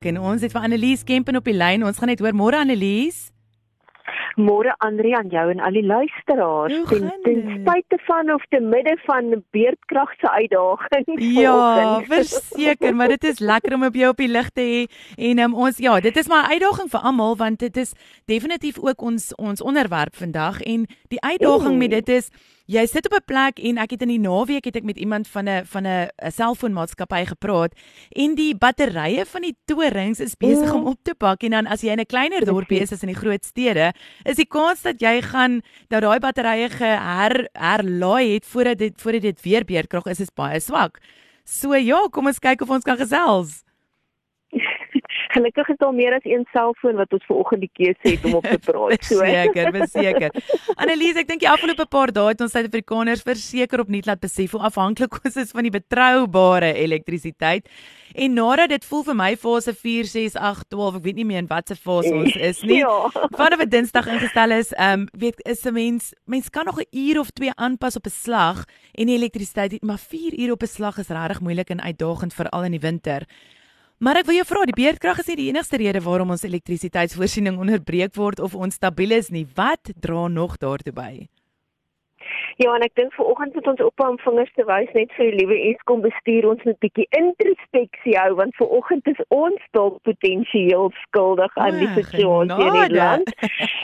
En ons het vir Annelies Kempen op die lyn. Ons gaan net hoor môre Annelies. Môre Andri aan jou en al die luisteraars. Ten, ten spyte van of te midde van beerdkrag se uitdagings. Ja, verseker, maar dit is lekker om op jou op die lig te hê en um, ons ja, dit is maar 'n uitdaging vir almal want dit is definitief ook ons ons onderwerp vandag en die uitdaging met dit is Jy sit op 'n plek en ek het in die naweek het ek met iemand van 'n van 'n selfoonmaatskappy gepraat en die batterye van die torings is besig om op te pak en dan as jy in 'n kleiner dorpie is as in die groot stede, is die kans dat jy gaan dat daai batterye geher herlaai het voordat dit voordat dit weer beerdkrag is is baie swak. So ja, kom ons kyk of ons kan gesels. Gelukkig is daar meer as een selfoon wat ons vanoggend die keuse het om op te praat. So seker, beseker. Annelies, ek dink die afgelope paar dae het ons Suid-Afrikaners verseker opnuut laat besef hoe afhanklik ons is van die betroubare elektrisiteit. En nadat dit voel vir my fase 4, 6, 8, 12, ek weet nie meer in watter fase ons is nie. Ja. Vanaf 'n Dinsdag ingestel is, ehm um, weet is 'n mens, mens kan nog 'n uur of twee aanpas op 'n slag en die elektrisiteit, maar 4 ure op 'n slag is regtig moeilik en uitdagend veral in die winter. Maar ek wil jou vra, die beerdkrag is nie die enigste rede waarom ons elektrisiteitsvoorsiening onderbreek word of onstabiel is nie. Wat dra nog daartoe by? Ja, en ek dink vanoggend moet ons ophou om vingers te wys net vir die liewe Eskom bestuur ons moet 'n bietjie introspeksie hou want vanoggend is ons dalk potensieel skuldig aan die situasie in die land.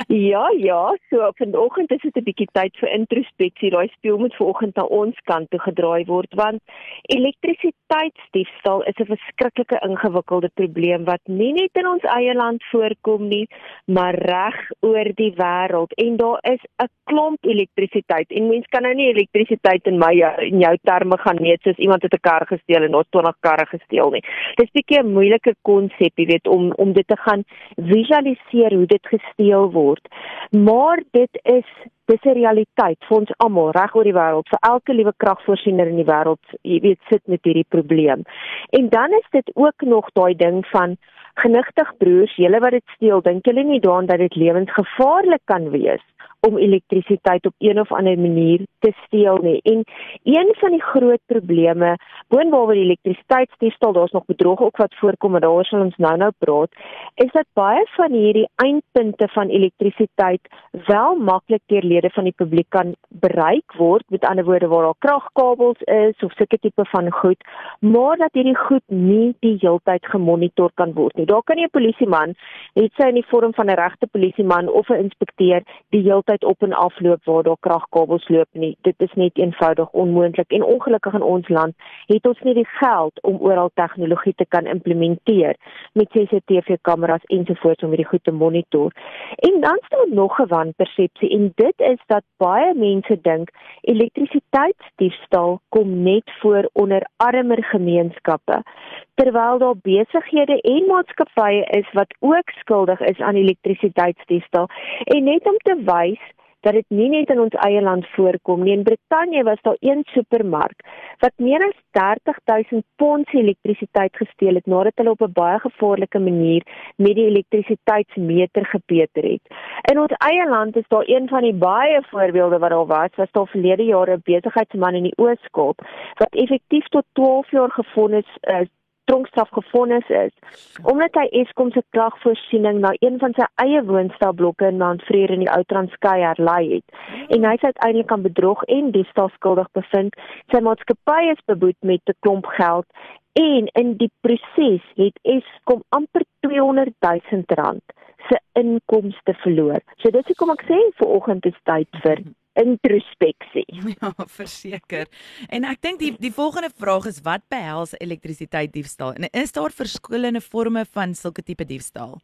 Ja, ja, so vanoggend is dit 'n bietjie tyd vir introspeksie. Daai speel moet vanoggend na ons kant toe gedraai word want elektrisiteitsdiefstal is 'n verskriklike ingewikkelde probleem wat nie net in ons eie land voorkom nie, maar reg oor die wêreld en daar is 'n klomp elektrisiteit en mens kan nou nie elektrisiteit in my in jou terme gaan meet soos iemand het 'n kar gesteel en ons 20 karre gesteel nie. Dis 'n bietjie 'n moeilike konsep, jy weet, om om dit te gaan visualiseer hoe dit gesteel word. Maar dit is dis 'n realiteit vir ons almal reg oor die wêreld, vir elke liewe kragvoorsiener in die wêreld, jy weet, sit met hierdie probleem. En dan is dit ook nog daai ding van genigtig broers, julle wat dit steel, dink julle nie daaraan dat dit lewensgevaarlik kan wees om elektrisiteit op een of ander manier te steel nie. En een van die groot probleme, boonop die elektrisiteitsdiefstal, daar's nog bedrog ook wat voorkom en daaroor sal ons nou-nou praat, is dat baie van hierdie eindpunte van elektrisiteit wel maklik deur lede van die publiek kan bereik word, met ander woorde waar daar kragkabels is of sulke tipe van goed, maar dat hierdie goed nie die heeltyd gemonitor kan word nie. Daar kan nie 'n polisieman, net sy in die vorm van 'n regte polisieman of 'n inspekteur die heeltyd op en af loop waar daar kragkabels loop nie. Dit is net eenvoudig onmoontlik en ongelukkig in ons land het ons nie die geld om oral tegnologie te kan implementeer met CCTV kameras ensovoorts om hierdie goed te monitor. En dan staan nog 'n wanpersepsie en dit is dat baie mense dink elektrisiteitsdiefstal kom net voor onder armer gemeenskappe terwyl daar besighede en maatskappye is wat ook skuldig is aan elektrisiteitsdiefstal en net om te wys dat dit nie net in ons eie land voorkom nie. In Brittanje was daar een supermark wat meer as 30000 pond elektrisiteit gesteel het nadat hulle op 'n baie gevaarlike manier met die elektrisiteitsmeter gepeter het. In ons eie land is daar een van die baie voorbeelde wat daar was, was daar verlede jaar 'n besigheidsman in die Oos-Kaap wat effektief tot 12 jaar gefonnis is tronkstraf gefonnis is omdat hy Eskom se kragvoorsiening na een van sy eie woonstelblokke in Mount Frere in die Ou Transkei herlei het. En hy is uiteindelik aan bedrog en diefstal skuldig bevind. Sy maatskappy is beboet met 'n klomp geld en in die proses het Eskom amper 200 000 rand se inkomste verloor. So dis hoekom ek sê vir oggend is tyd vir introspeksie. Ja, verseker. En ek dink die die volgende vraag is wat behels elektrisiteit diefstal? En is daar verskillende forme van sulke tipe diefstal?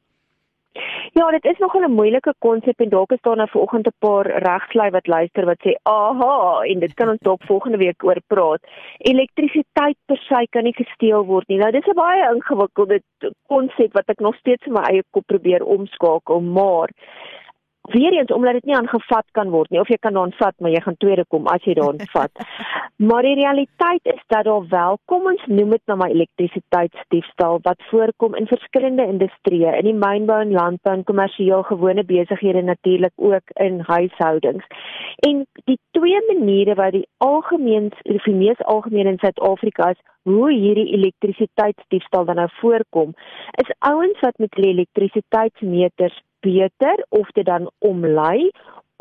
Ja, dit is nog 'n moeilike konsep en dalk is daar nou vanoggend 'n paar regslui wat luister wat sê, "Aha," en dit kan ons dalk volgende week oor praat. Elektrisiteit per se kan nie gesteel word nie. Nou dis 'n baie ingewikkelde konsep wat ek nog steeds in my eie kop probeer omskakel, maar weer eens omdat dit nie aangevat kan word nie of jy kan daan vat, maar jy gaan tweede kom as jy daan vat. maar die realiteit is dat daar wel, kom ons noem dit nou maar elektrisiteitsdiefstal wat voorkom in verskillende industrieë, in die mynbou en landbou en kommersieel gewone besighede natuurlik ook in huishoudings. En die twee maniere wat die algemeen die mees algemeen in Suid-Afrika is hoe hierdie elektrisiteitsdiefstal dan nou voorkom, is ouens wat met hulle beter of dit dan omlei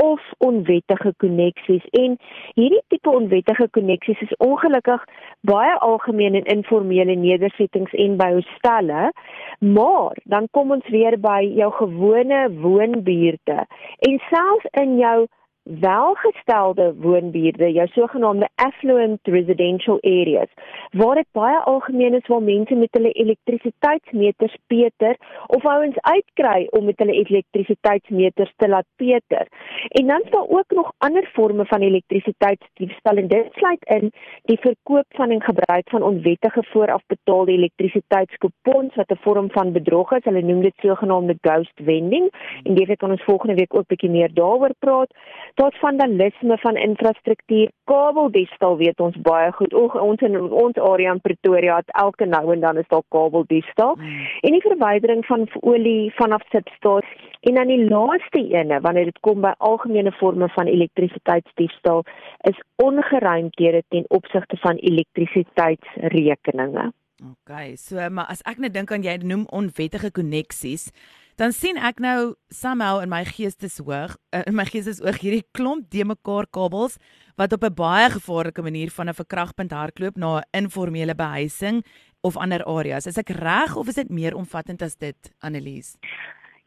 of onwettige koneksies. En hierdie tipe onwettige koneksies is ongelukkig baie algemeen in informele nedersettings en by hostelle maar dan kom ons weer by jou gewone woonbuurte en selfs in jou welgestelde woonbuurte, jou sogenaamde affluent residential areas, waar dit baie algemeen is waar mense met hulle elektrisiteitsmeters peter of ouens uitkry om met hulle elektrisiteitsmeters te laat peter. En dan is daar ook nog ander forme van elektrisiteitsdiefstal en dit sluit in die verkoop van en gebruik van onwettige voorafbetaalde elektrisiteitskupons wat 'n vorm van bedrog is. Hulle noem dit sogenaamde ghost vending en dit gaan ons volgende week ook bietjie meer daaroor praat tot vandalisme van infrastruktuur, kabeldiefstal weet ons baie goed. O, ons in ons area in Pretoria het elke nou en dan is daar kabeldiefstal. Hmm. En die verwydering van olie vanaf substasies en dan die laaste ene wanneer dit kom by algemene forme van elektrisiteitsdiefstal is ongeruimdhede ten opsigte van elektrisiteitsrekeninge. OK, so maar as ek net dink aan jy noem onwettige koneksies, dan sien ek nou somehow in my geesteshoog uh, in my geestesoog hierdie klomp de mekaar kabels wat op 'n baie gevaarlike manier van 'n verkragpunt hardloop na 'n informele behuising of ander areas. Is ek reg of is dit meer omvattend as dit, Annelies?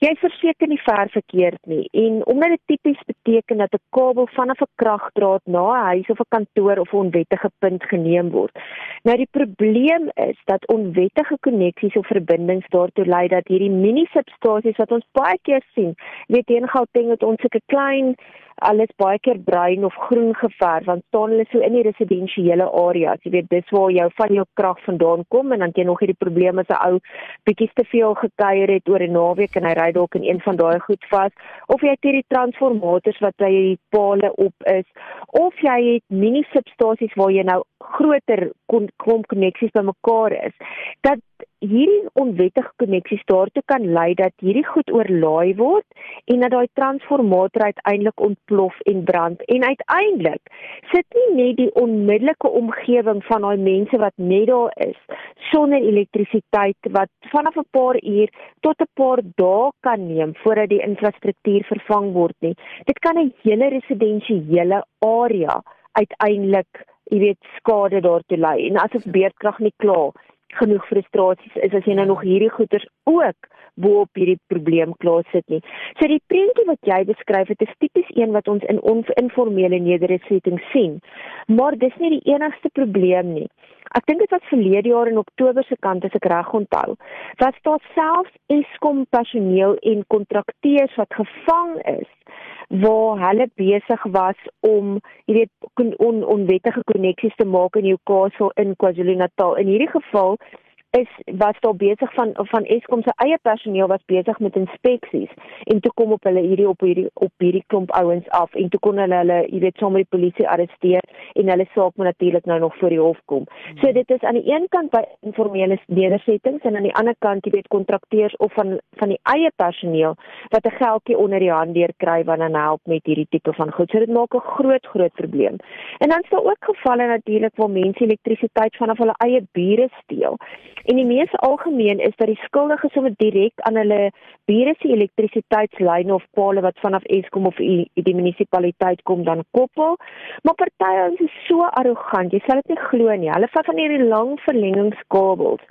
Jy verseker nie ver verkeerd nie en omdat dit tipies beteken dat 'n kabel vanaf 'n kragdraad na 'n huis of 'n kantoor of 'n onwettige punt geneem word. Nou die probleem is dat onwettige koneksies of verbindings daartoe lei dat hierdie mini-substasies wat ons baie keer sien, weet jy in Gauteng het ons 'n klein alles baie keer bruin of groen geverf want staan hulle so in die residensiële areas. Jy weet dis waar jou van jou krag vandaan kom en dan jy nog hierdie probleme as 'n ou bietjie te veel gekuier het oor 'n naweek en hy ry dalk in een van daai goed vas of jy het hierdie transformators wat by die pale op is of jy het mini substasies waar jy nou groter klomp koneksies bymekaar is. Dat hierdie onwettige koneksies daartoe kan lei dat hierdie goed oorlaai word en dat daai transformator uiteindelik ontplof en brand. En uiteindelik sit nie net die onmiddellike omgewing van daai mense wat net daar is sonder elektrisiteit wat vanaf 'n paar uur tot 'n paar dae kan neem voordat die infrastruktuur vervang word nie. Dit kan 'n hele residensiële area uiteindelik jy weet skade daartoe lei. En asof beerdkrag nie klaar genoeg frustrasies is as jy nou nog hierdie goeters ook bo op hierdie probleem klaar sit nie. So die prentjie wat jy beskryf het is tipies een wat ons in informele nedersettings sien. Maar dis nie die enigste probleem nie. Ek dink dit was verlede jaar in Oktober se kant as ek reg onthou. Was daar selfs Eskom personeel en kontrakteurs wat gevang is waar hulle besig was om, jy weet, on, onwettige koneksies te maak in Newcastle in KwaZulu-Natal. In hierdie geval is was daar besig van van Eskom se eie personeel was besig met inspeksies en toe kom op hulle hierdie op hierdie op hierdie klomp ouens af en toe kon hulle hulle jy weet sommer die polisie arresteer en hulle saak moet natuurlik nou nog voor die hof kom. So dit is aan die een kant by informele nedersettings en aan die ander kant jy weet kontrakteurs of van van die eie personeel wat 'n geldjie onder die hand deur kry wat dan help met hierdie tipe van goed. So dit maak 'n groot groot probleem. En dan is daar ook gevalle natuurlik waar mense elektrisiteit vanaf hulle eie bure steel. En die mees algemeen is dat die skuldiges sommer direk aan hulle bure se elektrisiteitslyne of pale wat vanaf Eskom of die munisipaliteit kom dan koppel. Maar party ons is so arrogant, jy sal dit nie glo nie. Hulle vat van hierdie lang verlengingskabels.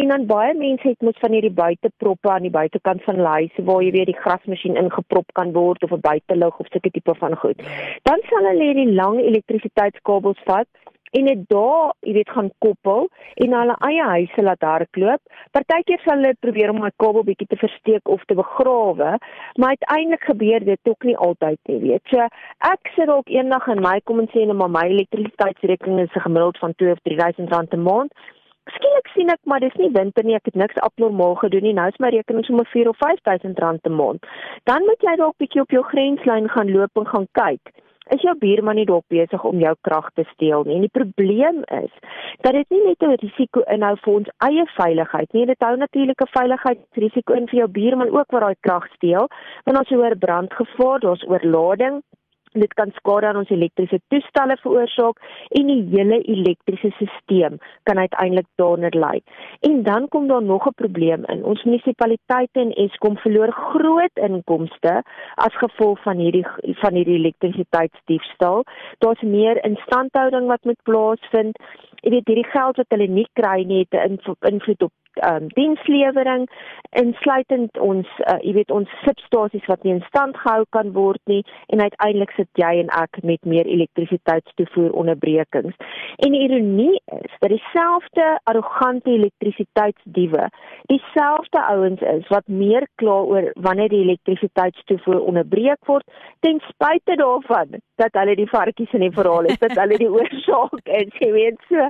En dan baie mense het mos van hierdie buiteproppe aan die buitekant van huise waar jy weer die grasmasjien ingeprop kan word of 'n buitelug of sulke tipe van goed. Dan sal hulle hierdie lang elektrisiteitskabels vat en dit daar, jy weet, gaan koppel en na hulle eie huise laat hardloop. Partykeer sal hulle probeer om 'n kabel bietjie te versteek of te begrawe, maar uiteindelik gebeur dit ook nie altyd nie, weet. So, ek sit dalk eendag in my kom en sê net maar my elektrisiteitsrekening is gemiddeld van 2 of 3000 rand 'n maand skielik sien ek maar dis nie winter nie, ek het niks abnormaal gedoen nie. Nou is my rekening sommer 4 of 5000 rand 'n maand. Dan moet jy dalk bietjie op jou grenslyn gaan loop en gaan kyk is jou buurman nie dalk besig om jou krag te steel nie. En die probleem is dat dit nie net 'n risiko inhou vir ons eie veiligheid nie, dit hou natuurlik 'n veiligheidsrisiko in vir jou buurman ook wat daai krag steel, want as jy hoor brandgevaar, daar's oorlading, dit kan skade aan ons elektriese toestelle veroorsaak en die hele elektriese stelsel kan uiteindelik daaronder lê. En dan kom daar nog 'n probleem in. Ons munisipaliteite en Eskom verloor groot inkomste as gevolg van hierdie van hierdie elektrisiteitsdiefstal. Daar's meer instandhouding wat moet plaasvind. Jy weet hierdie geld wat hulle nie kry nie het 'n invloed op um, dienslewering insluitend ons uh, jy weet ons substasies wat nie in stand gehou kan word nie en uiteindelik sit jy en ek met meer elektrisiteitstoevoer onderbrekings. En die ironie is dat dieselfde arrogante elektrisiteitsdiewe dieselfde ouens is wat meer kla oor wanneer die elektrisiteitstoevoer onderbreek word ten spyte daarvan dat hulle die varkies in die verhaal is, dat hulle die oorsaak is, jy weet so.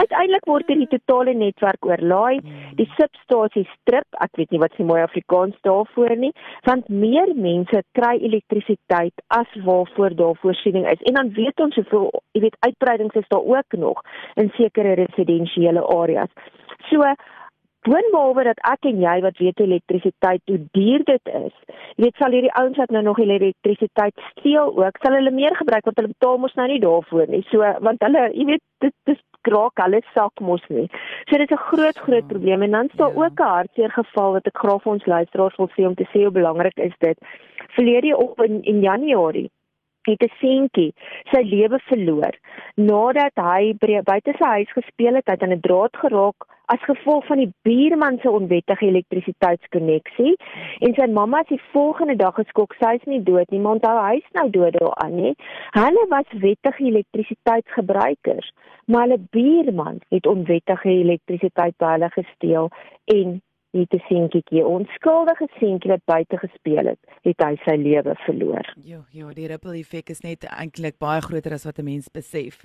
Uiteindelik word hierdie totale netwerk oorlaai. Hmm die substasie strip, ek weet nie wat se mooi Afrikaans daarvoor nie, want meer mense kry elektrisiteit as waarvoor daar voorsiening is. En dan weet ons hoeveel, jy weet, uitbreidings is daar ook nog in sekere residensiële areas. So Boonbehalwe dat ek en jy wat weet elektrisiteit hoe duur dit is. Jy weet sal hierdie ouens wat nou nog elektrisiteit steel ook, sal hulle meer gebruik want hulle betaal mos nou nie daarvoor nie. So want hulle, jy weet, dit dis kraak alles sak mos nie. So dit is 'n groot groot probleem en dan is daar ja. ook 'n hartseer geval wat ek graag vir ons luisteraars wil sê om te sê hoe belangrik is dit. Verlede op in, in Januarie het 'n seentjie sy lewe verloor nadat hy buite sy huis gespeel het, hy het aan 'n draad geraak as gevolg van die buurman se onwettige elektrisiteitskonneksie. En sy mamma het die volgende dag geskok sy is nie dood nie maar onthou hy is nou dood daaraan nie hulle was wettige elektrisiteitsgebruikers maar hulle buurman het onwettige elektrisiteit by hulle gesteel en het 'n seentjie, onskuldige seentjie wat buite gespeel het, het hy sy lewe verloor. Ja, ja, die ripple effek is net eintlik baie groter as wat 'n mens besef.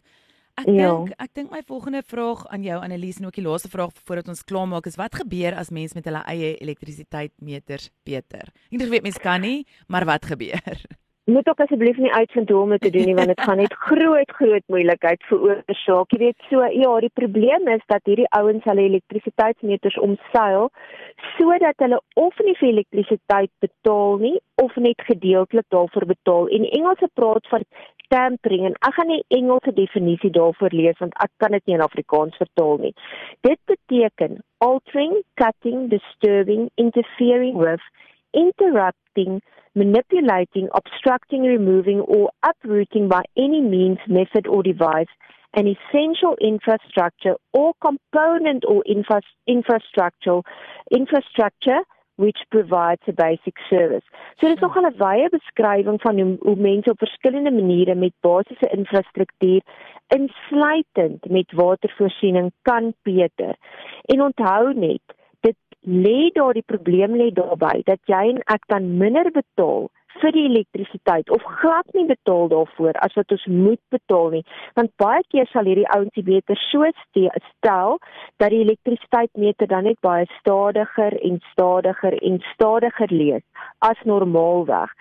Ek ja. dink ek dink my volgende vraag aan jou Annelies en ook die laaste vraag voordat ons klaarmaak is wat gebeur as mense met hulle eie elektrisiteitsmeters beter? Ek weet mense kan nie, maar wat gebeur? Moet ook asseblief nie uitvind hoe om dit te doen nie want dit gaan net groot groot moeilikheid veroorsaak. Jy weet so ja, die probleem is dat hierdie ouens hulle elektrisiteitsmeters omseil sodat hulle of nie vir elektrisiteit betaal nie of net gedeeltelik daarvoor betaal. En Engelse praat van tampering en ek gaan nie Engelse definisie daarvoor lees want ek kan dit nie in Afrikaans vertaal nie. Dit beteken altering, cutting, disturbing, interfering with, interrupting manipulating, obstructing, removing, or uprooting by any means, method, or device an essential infrastructure or component or infra infrastructure infrastructure which provides a basic service. So dit is nogal 'n wye beskrywing van hoe, hoe mense op verskillende maniere met basiese infrastruktuur insluitend met watervoorsiening kan beter. En onthou net, lê daar die probleem lê daarby dat jy en ek dan minder betaal vir die elektrisiteit of glad nie betaal daarvoor as wat ons moet betaal nie. Want baie keer sal hierdie ouens beter so stel dat die elektrisiteitsmeter dan net baie stadiger en stadiger en stadiger lees as normaalweg.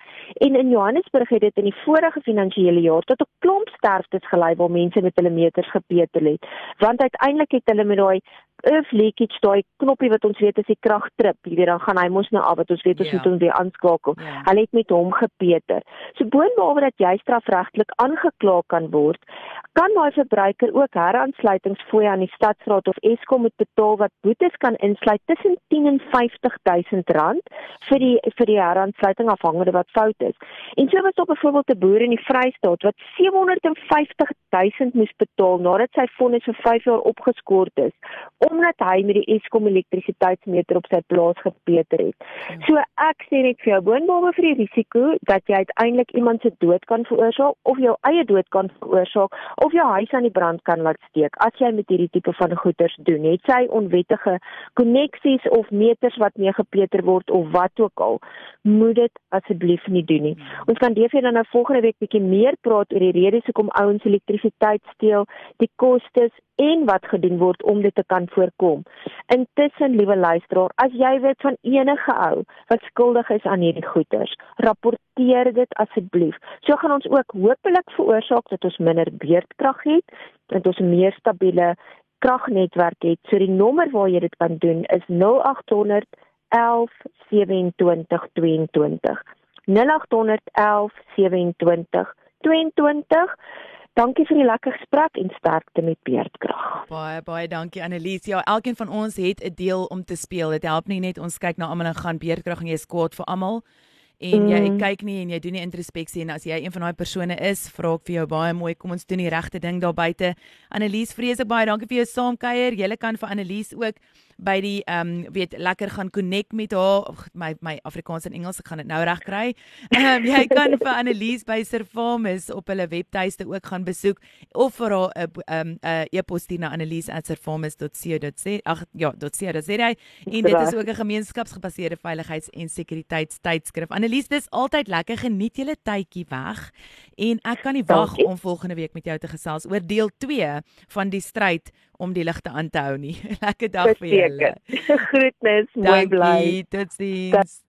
En in Johannesburg het dit in die vorige finansiële jaar tot 'n klomp sterftes gelei waar mense met hulle meters gepeter het. Want uiteindelik het hulle met daai if leakage daai knoppie wat ons weet as die krag trip, jy weet dan gaan hy mos nou af wat ons weet ons yeah. moet hom weer aanskakel. Yeah. Hulle het met hom gepeter. So boonop dat jy strafregtelik aangekla kan word, kan daai verbruiker ook heraansluitingsfooi aan die stadsraad of Eskom moet betaal wat boetes kan insluit tussen 10 en 50000 rand vir die vir die heraansluiting afhangende wat fout is. En so was daar byvoorbeeld 'n boer in die Vrystaat wat 750000 moes betaal nadat sy vonnis vir 5 jaar opgeskort is omdat hy met die Eskom elektrisiteitsmeter op sy plaas gepeter het. So ek sê net vir jou boonbehalwe vir die risiko dat jy uiteindelik iemand se dood kan veroorsaak of jou eie dood kan veroorsaak of jou huis aan die brand kan laat steek as jy met hierdie tipe van goeders doen. Het sy onwettige koneksies of meters wat mee gepeter word of wat ook al, moet dit asseblief nie doen nie. Ons kan definies dan nou volgende week bietjie meer praat oor die redes hoekom ouens elektrisiteit steel, die kostes en wat gedoen word om dit te kan voorkom. Intussen, liewe luisteraar, as jy weet van enige ou wat skuldig is aan hierdie goeters, rapporteer dit asseblief. So gaan ons ook hopelik veroorsaak dat ons minder beerdkrag het, dat ons 'n meer stabiele kragnetwerk het. So die nommer waar jy dit kan doen is 0800 11 27 22. 0800 11 27 22. Dankie vir die lekker gesprek en sterkte met beerdkrag. Baie baie dankie Annelies. Ja, elkeen van ons het 'n deel om te speel. Dit help nie net ons kyk na almal en gaan beerdkrag en jy kwaad vir almal en jy mm. kyk nie en jy doen nie introspeksie en as jy een van daai persone is, vra ek vir jou baie mooi, kom ons doen die regte ding daar buite. Annelies, vreeslik baie dankie vir jou saamkuier. Jy kan vir Annelies ook by die ehm um, weet lekker gaan connect met haar Och, my my Afrikaans en Engels ek gaan dit nou reg kry. Ehm um, jy kan vir Annelies by Servamus op hulle webtuiste ook gaan besoek of vir haar 'n ehm 'n e-pos stuur na annelies@servamus.co.za. Ag ja, .co.za en dit is ook 'n gemeenskapsgebaseerde veiligheids- en sekuriteitstydskrif. Annelies, dis altyd lekker geniet julle tydjie weg en ek kan nie wag om volgende week met jou te gesels oor deel 2 van die stryd om die ligte aan te hou nie. Lekker dag vir julle. Groetnis, mooi bly. Totsiens.